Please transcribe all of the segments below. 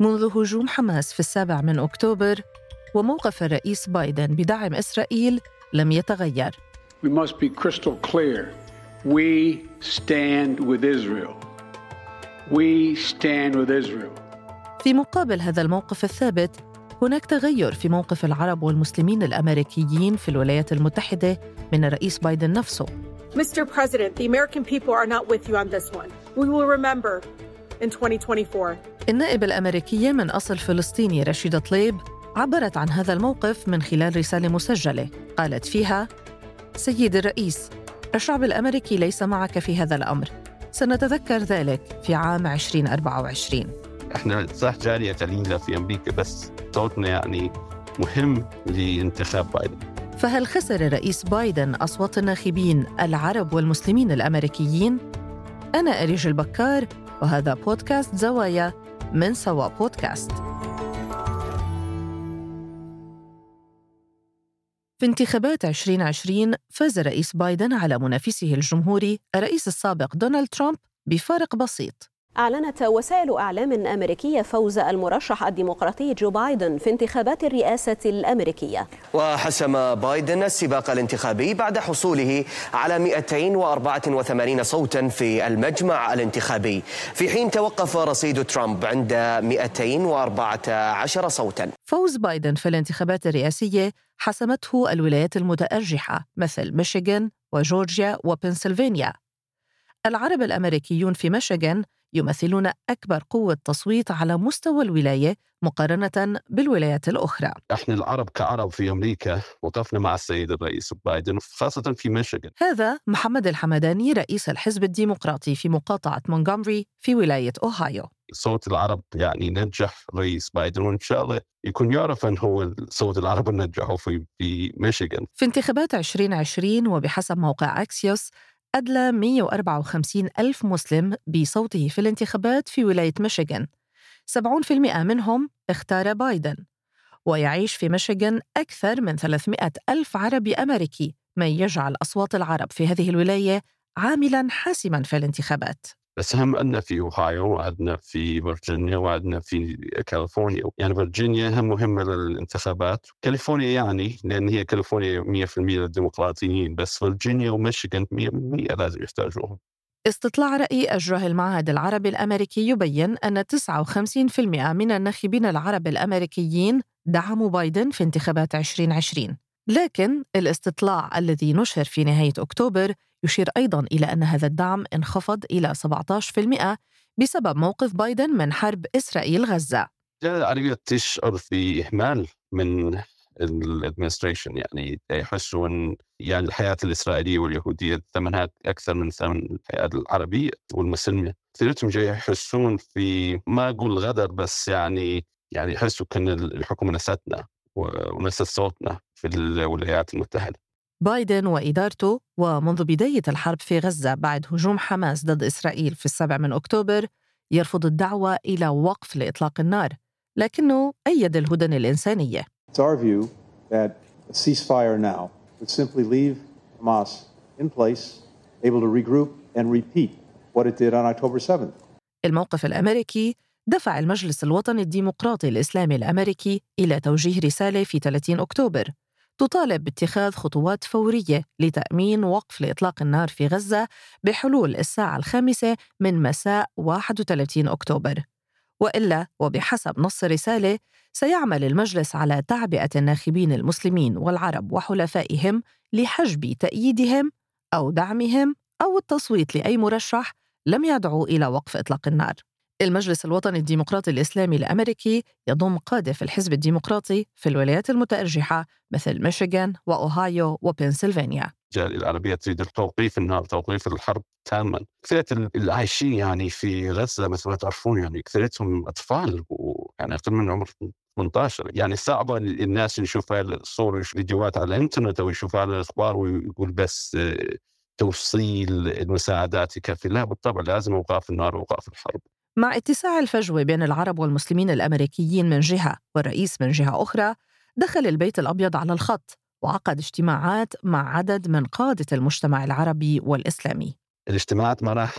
منذ هجوم حماس في السابع من أكتوبر وموقف الرئيس بايدن بدعم إسرائيل لم يتغير. We must be crystal clear. We stand with Israel. We stand with Israel. في مقابل هذا الموقف الثابت هناك تغير في موقف العرب والمسلمين الأمريكيين في الولايات المتحدة من الرئيس بايدن نفسه. Mr. President, the American people are not with you on this one. We will remember in 2024. النائب الامريكيه من أصل فلسطيني رشيده طليب عبرت عن هذا الموقف من خلال رسالة مسجلة قالت فيها: سيد الرئيس، الشعب الأمريكي ليس معك في هذا الأمر. سنتذكر ذلك في عام 2024. إحنا صح جالية قليله في أمريكا بس صوتنا يعني مهم لانتخاب بايدن فهل خسر الرئيس بايدن أصوات الناخبين العرب والمسلمين الأمريكيين؟ أنا أريج البكار وهذا بودكاست زوايا من سوا بودكاست. في انتخابات 2020 فاز الرئيس بايدن على منافسه الجمهوري الرئيس السابق دونالد ترامب بفارق بسيط أعلنت وسائل أعلام أمريكية فوز المرشح الديمقراطي جو بايدن في انتخابات الرئاسة الأمريكية. وحسم بايدن السباق الانتخابي بعد حصوله على 284 صوتا في المجمع الانتخابي. في حين توقف رصيد ترامب عند 214 صوتا. فوز بايدن في الانتخابات الرئاسية حسمته الولايات المتأرجحة مثل ميشيغان وجورجيا وبنسلفانيا. العرب الأمريكيون في ميشيغان يمثلون أكبر قوة تصويت على مستوى الولاية مقارنة بالولايات الأخرى. إحنا العرب كعرب في أمريكا وقفنا مع السيد الرئيس بايدن خاصة في ميشيغان. هذا محمد الحمداني رئيس الحزب الديمقراطي في مقاطعة مونغومري في ولاية أوهايو. صوت العرب يعني نجح رئيس بايدن وإن شاء الله يكون يعرف ان هو صوت العرب نجحوا في في ميشيغان. في انتخابات 2020 وبحسب موقع اكسيوس أدلى 154 ألف مسلم بصوته في الانتخابات في ولاية ميشيغان. 70% منهم اختار بايدن ويعيش في ميشيغان أكثر من 300 ألف عربي أمريكي ما يجعل أصوات العرب في هذه الولاية عاملاً حاسماً في الانتخابات. بس هم عندنا في أوهايو وعندنا في فيرجينيا وعندنا في كاليفورنيا. يعني فيرجينيا هم مهمة للانتخابات. كاليفورنيا يعني لأن هي كاليفورنيا 100% للديمقراطيين بس فيرجينيا وميشيغان 100% لازم يحتاجوهم استطلاع رأي أجراه المعهد العربي الأمريكي يبين أن 59% من الناخبين العرب الأمريكيين دعموا بايدن في انتخابات 2020 لكن الاستطلاع الذي نشر في نهاية أكتوبر يشير أيضا إلى أن هذا الدعم انخفض إلى 17% بسبب موقف بايدن من حرب إسرائيل غزة العربية تشعر في إهمال من الادمنستريشن يعني يحسوا أن يعني الحياة الإسرائيلية واليهودية ثمنها أكثر من ثمن الحياة العربية والمسلمة، كثيرتهم جاي يحسون في ما أقول غدر بس يعني يعني يحسوا كأن الحكومة نستنا ونست صوتنا في الولايات المتحدة. بايدن وإدارته ومنذ بداية الحرب في غزة بعد هجوم حماس ضد إسرائيل في السابع من أكتوبر يرفض الدعوة إلى وقف لإطلاق النار لكنه أيد الهدن الإنسانية It's our view that a ceasefire now would simply leave Hamas in place, able to regroup and repeat what it did on October 7th. الموقف الأمريكي دفع المجلس الوطني الديمقراطي الإسلامي الأمريكي إلى توجيه رسالة في 30 أكتوبر تطالب باتخاذ خطوات فورية لتأمين وقف لإطلاق النار في غزة بحلول الساعة الخامسة من مساء 31 أكتوبر. وإلا وبحسب نص الرسالة سيعمل المجلس على تعبئة الناخبين المسلمين والعرب وحلفائهم لحجب تأييدهم أو دعمهم أو التصويت لأي مرشح لم يدعو إلى وقف إطلاق النار. المجلس الوطني الديمقراطي الإسلامي الأمريكي يضم قادة في الحزب الديمقراطي في الولايات المتأرجحة مثل ميشيغان وأوهايو وبنسلفانيا. الجالية العربية تريد توقيف النار توقيف الحرب تاما. كثيرة اللي عايشين يعني في غزة مثل ما تعرفون يعني كثيرتهم أطفال ويعني أقل من عمر 18 يعني صعبة الناس يشوفوا الصور والفيديوهات على الإنترنت أو يشوفوا على الأخبار ويقول بس آه، توصيل المساعدات يكفي. لا بالطبع لازم أوقاف النار وأوقاف الحرب. مع اتساع الفجوة بين العرب والمسلمين الأمريكيين من جهة والرئيس من جهة أخرى دخل البيت الأبيض على الخط وعقد اجتماعات مع عدد من قادة المجتمع العربي والإسلامي الاجتماعات ما راح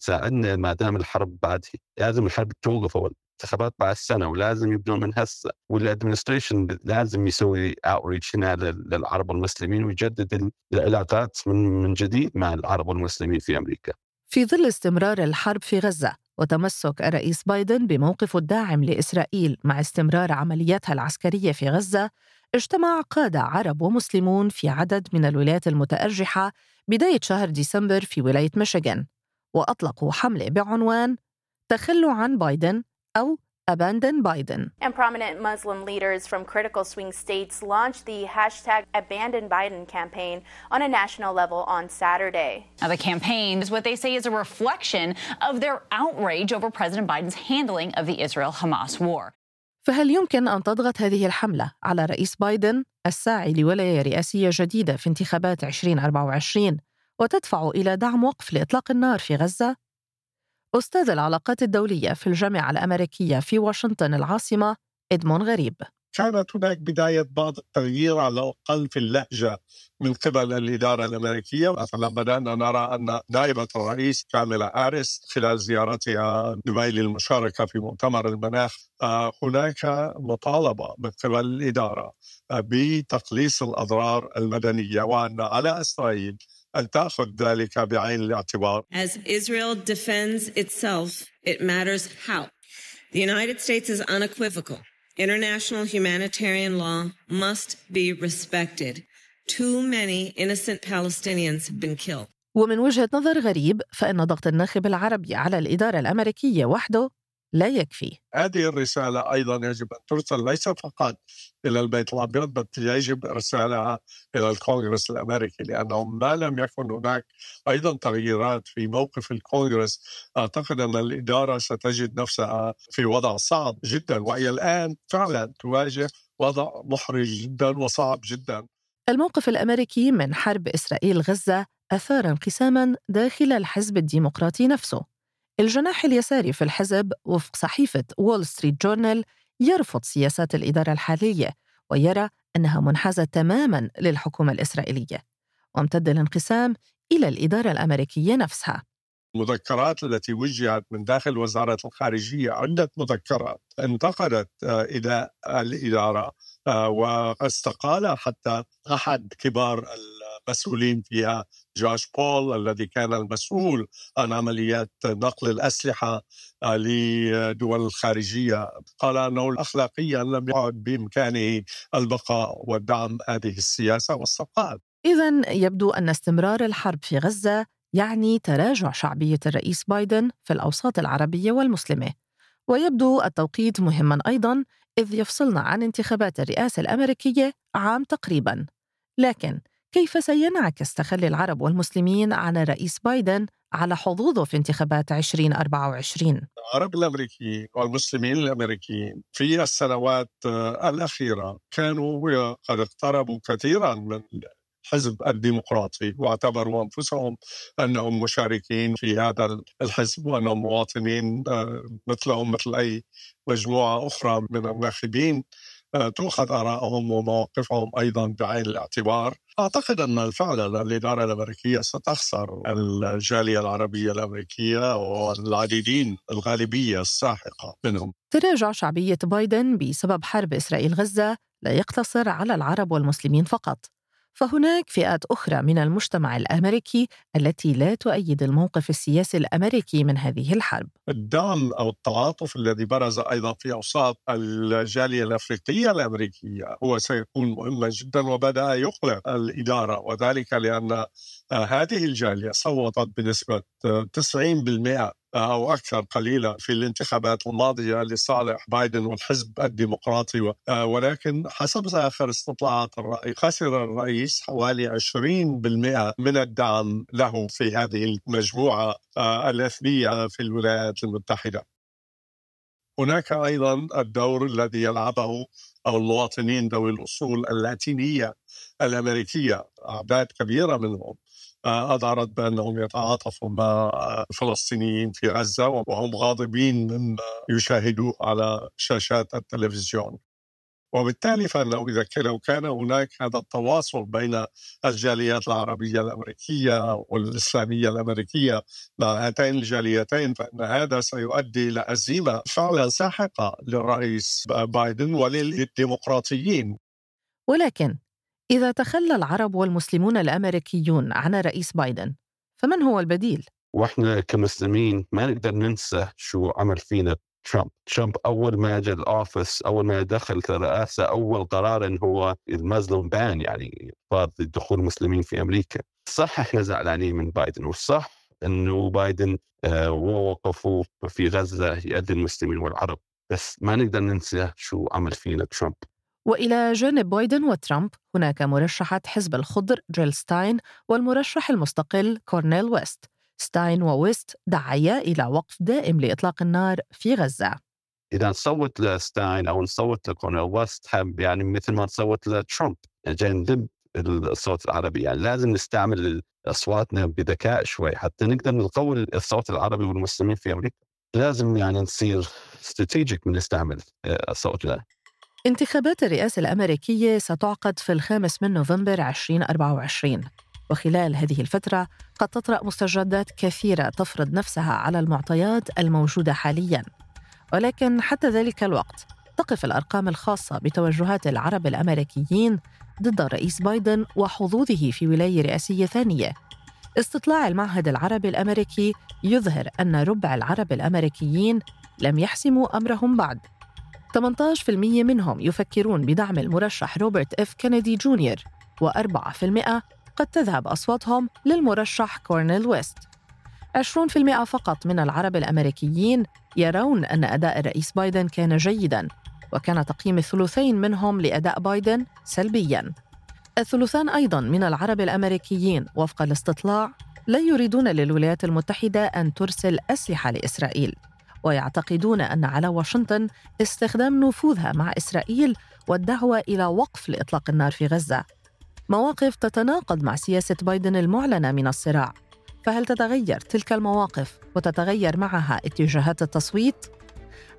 تساعدنا ما دام الحرب بعد لازم الحرب توقف أول انتخابات بعد سنة ولازم يبدون من هسه وال administration لازم يسوي outreach هنا للعرب والمسلمين ويجدد العلاقات من من جديد مع العرب والمسلمين في أمريكا. في ظل استمرار الحرب في غزة وتمسك الرئيس بايدن بموقفه الداعم لإسرائيل مع استمرار عملياتها العسكرية في غزة اجتمع قادة عرب ومسلمون في عدد من الولايات المتأرجحة بداية شهر ديسمبر في ولاية ميشيغان وأطلقوا حملة بعنوان تخلوا عن بايدن أو Abandon Biden. And prominent Muslim leaders from critical swing states launched the hashtag Abandon Biden campaign on a national level on Saturday. Now, the campaign is what they say is a reflection of their outrage over President Biden's handling of the Israel Hamas war. فهل يمكن أن تضغط هذه الحملة على رئيس بايدن الساعي لولاية رئاسية جديدة في انتخابات 2024 وتدفع إلى دعم وقف لإطلاق النار في غزة؟ أستاذ العلاقات الدولية في الجامعة الأمريكية في واشنطن العاصمة إدمون غريب. كانت هناك بداية بعض التغيير على الأقل في اللهجة من قبل الإدارة الأمريكية. مثلا بدأنا نرى أن نائبة الرئيس كاميلا هاريس خلال زيارتها دبي للمشاركة في مؤتمر المناخ آه، هناك مطالبة من قبل الإدارة بتقليص الأضرار المدنية وأن على إسرائيل أن تأخذ ذلك بعين الاعتبار. As Israel defends itself, it matters how. The United States is unequivocal. International humanitarian law must be respected. Too many innocent Palestinians have been killed. ومن وجهة نظر غريب فإن ضغط الناخب العربي على الإدارة الأمريكية وحده لا يكفي. هذه الرسالة أيضا يجب أن ترسل ليس فقط إلى البيت الأبيض بل يجب إرسالها إلى الكونغرس الأمريكي لأنه ما لم يكن هناك أيضا تغييرات في موقف الكونغرس. أعتقد أن الإدارة ستجد نفسها في وضع صعب جدا وهي الآن فعلا تواجه وضع محرج جدا وصعب جدا. الموقف الأمريكي من حرب إسرائيل غزة أثار انقساما داخل الحزب الديمقراطي نفسه. الجناح اليساري في الحزب وفق صحيفة وول ستريت جورنال يرفض سياسات الإدارة الحالية ويرى أنها منحازة تماما للحكومة الإسرائيلية وامتد الانقسام إلى الإدارة الأمريكية نفسها. المذكرات التي وجهت من داخل وزارة الخارجية عدة مذكرات انتقدت آه، إلى الإدارة آه، واستقال حتى أحد كبار المسؤولين فيها. جوش بول الذي كان المسؤول عن عمليات نقل الأسلحة آه، لدول الخارجية. قال أنه أخلاقيا لم يعد بإمكانه البقاء ودعم هذه السياسة واستقال إذا يبدو أن استمرار الحرب في غزة يعني تراجع شعبية الرئيس بايدن في الأوساط العربية والمسلمة. ويبدو التوقيت مهما أيضا إذ يفصلنا عن انتخابات الرئاسة الأمريكية عام تقريبا. لكن كيف سينعكس تخلي العرب والمسلمين عن الرئيس بايدن على حظوظه في انتخابات 2024 العرب الأمريكيين والمسلمين الأمريكيين في السنوات الأخيرة كانوا قد اقتربوا كثيرا من الحزب الديمقراطي واعتبروا أنفسهم أنهم مشاركين في هذا الحزب وأنهم مواطنين آه، مثلهم مثل أي مجموعة أخرى من الناخبين. آه، تؤخذ آرائهم ومواقفهم أيضا بعين الاعتبار. أعتقد أن فعلا الإدارة الأمريكية ستخسر الجالية العربية الأمريكية والعديدين الغالبية الساحقة منهم. تراجع شعبية بايدن بسبب حرب إسرائيل غزة لا يقتصر على العرب والمسلمين فقط. فهناك فئات أخرى من المجتمع الأمريكي التي لا تؤيد الموقف السياسي الأمريكي من هذه الحرب. الدعم أو التعاطف الذي برز أيضا في أوساط الجالية الأفريقية الأمريكية هو سيكون مهما جدا وبدأ يقلق الإدارة وذلك لأن هذه الجالية صوتت بنسبة 90% أو أكثر قليلا في الانتخابات الماضية لصالح بايدن والحزب الديمقراطي آه، ولكن حسب آخر استطلاعات الرأي خسر الرئيس حوالي 20% من الدعم له في هذه المجموعة آه، الإثنية في الولايات المتحدة. هناك أيضا الدور الذي يلعبه أو المواطنين ذوي الأصول اللاتينية الأمريكية أعداد كبيرة منهم. أظهرت بأنهم يتعاطفوا مع الفلسطينيين في غزة وهم غاضبين مما يشاهدوه على شاشات التلفزيون وبالتالي فانه إذا لو كان هناك هذا التواصل بين الجاليات العربية الأمريكية والإسلامية الأمريكية مع هاتين الجاليتين فإن هذا سيؤدي إلى أزمة فعلا ساحقة للرئيس بايدن وللديمقراطيين. ولكن إذا تخلى العرب والمسلمون الأمريكيون عن الرئيس بايدن فمن هو البديل؟ وإحنا كمسلمين ما نقدر ننسى شو عمل فينا ترامب. ترامب أول ما جاء ال office أول ما دخل الرئاسه أول قرار انه هو ال Muslim ban يعني فرض دخول المسلمين في أمريكا. صح إحنا زعلانين من بايدن والصح إنه بايدن آه وقفوا في غزة يأذي المسلمين والعرب. بس ما نقدر ننسى شو عمل فينا ترامب. وإلى جانب بايدن وترامب هناك مرشحه حزب الخضر جيل ستاين والمرشح المستقل كورنيل ويست. ستاين وويست دعيا إلى وقف دائم لإطلاق النار في غزة. إذا نصوت لستاين أو نصوت لكورنيل ويست يعني مثل ما نصوت لترامب ضد الصوت العربي. يعني لازم نستعمل أصواتنا بذكاء شوي حتى نقدر نقوي الصوت العربي والمسلمين في أمريكا. لازم يعني نصير استراتيجيك من نستعمل الصوت ده انتخابات الرئاسة الأمريكية ستعقد في الخامس من نوفمبر 2024 وخلال هذه الفترة قد تطرأ مستجدات كثيرة تفرض نفسها على المعطيات الموجودة حالياً. ولكن حتى ذلك الوقت تقف الأرقام الخاصة بتوجهات العرب الأمريكيين ضد الرئيس بايدن وحظوظه في ولاية رئاسية ثانية. استطلاع المعهد العربي الأمريكي يظهر أن ربع العرب الأمريكيين لم يحسموا أمرهم بعد. 18% منهم يفكرون بدعم المرشح روبرت إف كينيدي جونيور و4% قد تذهب أصواتهم للمرشح كورنيل ويست. 20% فقط من العرب الأمريكيين يرون أن أداء الرئيس بايدن كان جيداً وكان تقييم الثلثين منهم لأداء بايدن سلبياً. الثلثان أيضاً من العرب الأمريكيين وفق الاستطلاع لا يريدون للولايات المتحدة أن ترسل أسلحة لإسرائيل. ويعتقدون أن على واشنطن استخدام نفوذها مع إسرائيل والدعوة إلى وقف لإطلاق النار في غزة. مواقف تتناقض مع سياسة بايدن المعلنة من الصراع. فهل تتغير تلك المواقف وتتغير معها اتجاهات التصويت؟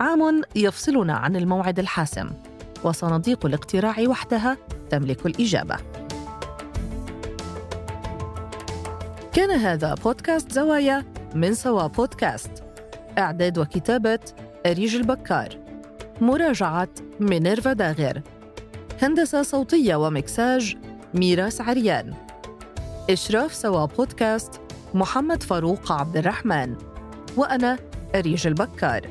عام يفصلنا عن الموعد الحاسم وصناديق الاقتراع وحدها تملك الإجابة. كان هذا بودكاست زوايا من سوا بودكاست. إعداد وكتابة أريج البكار. مراجعة مينيرفا داغر. هندسة صوتية ومكساج ميراس عريان. إشراف سوا بودكاست محمد فاروق عبد الرحمن. وأنا أريج البكار.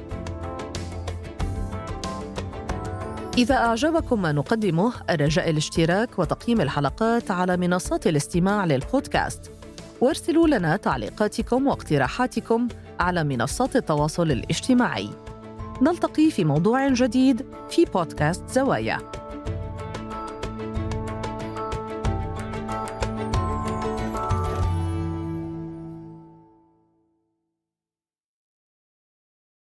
إذا أعجبكم ما نقدمه الرجاء الاشتراك وتقييم الحلقات على منصات الاستماع للبودكاست. وارسلوا لنا تعليقاتكم واقتراحاتكم على منصات التواصل الاجتماعي. نلتقي في موضوع جديد في بودكاست زوايا.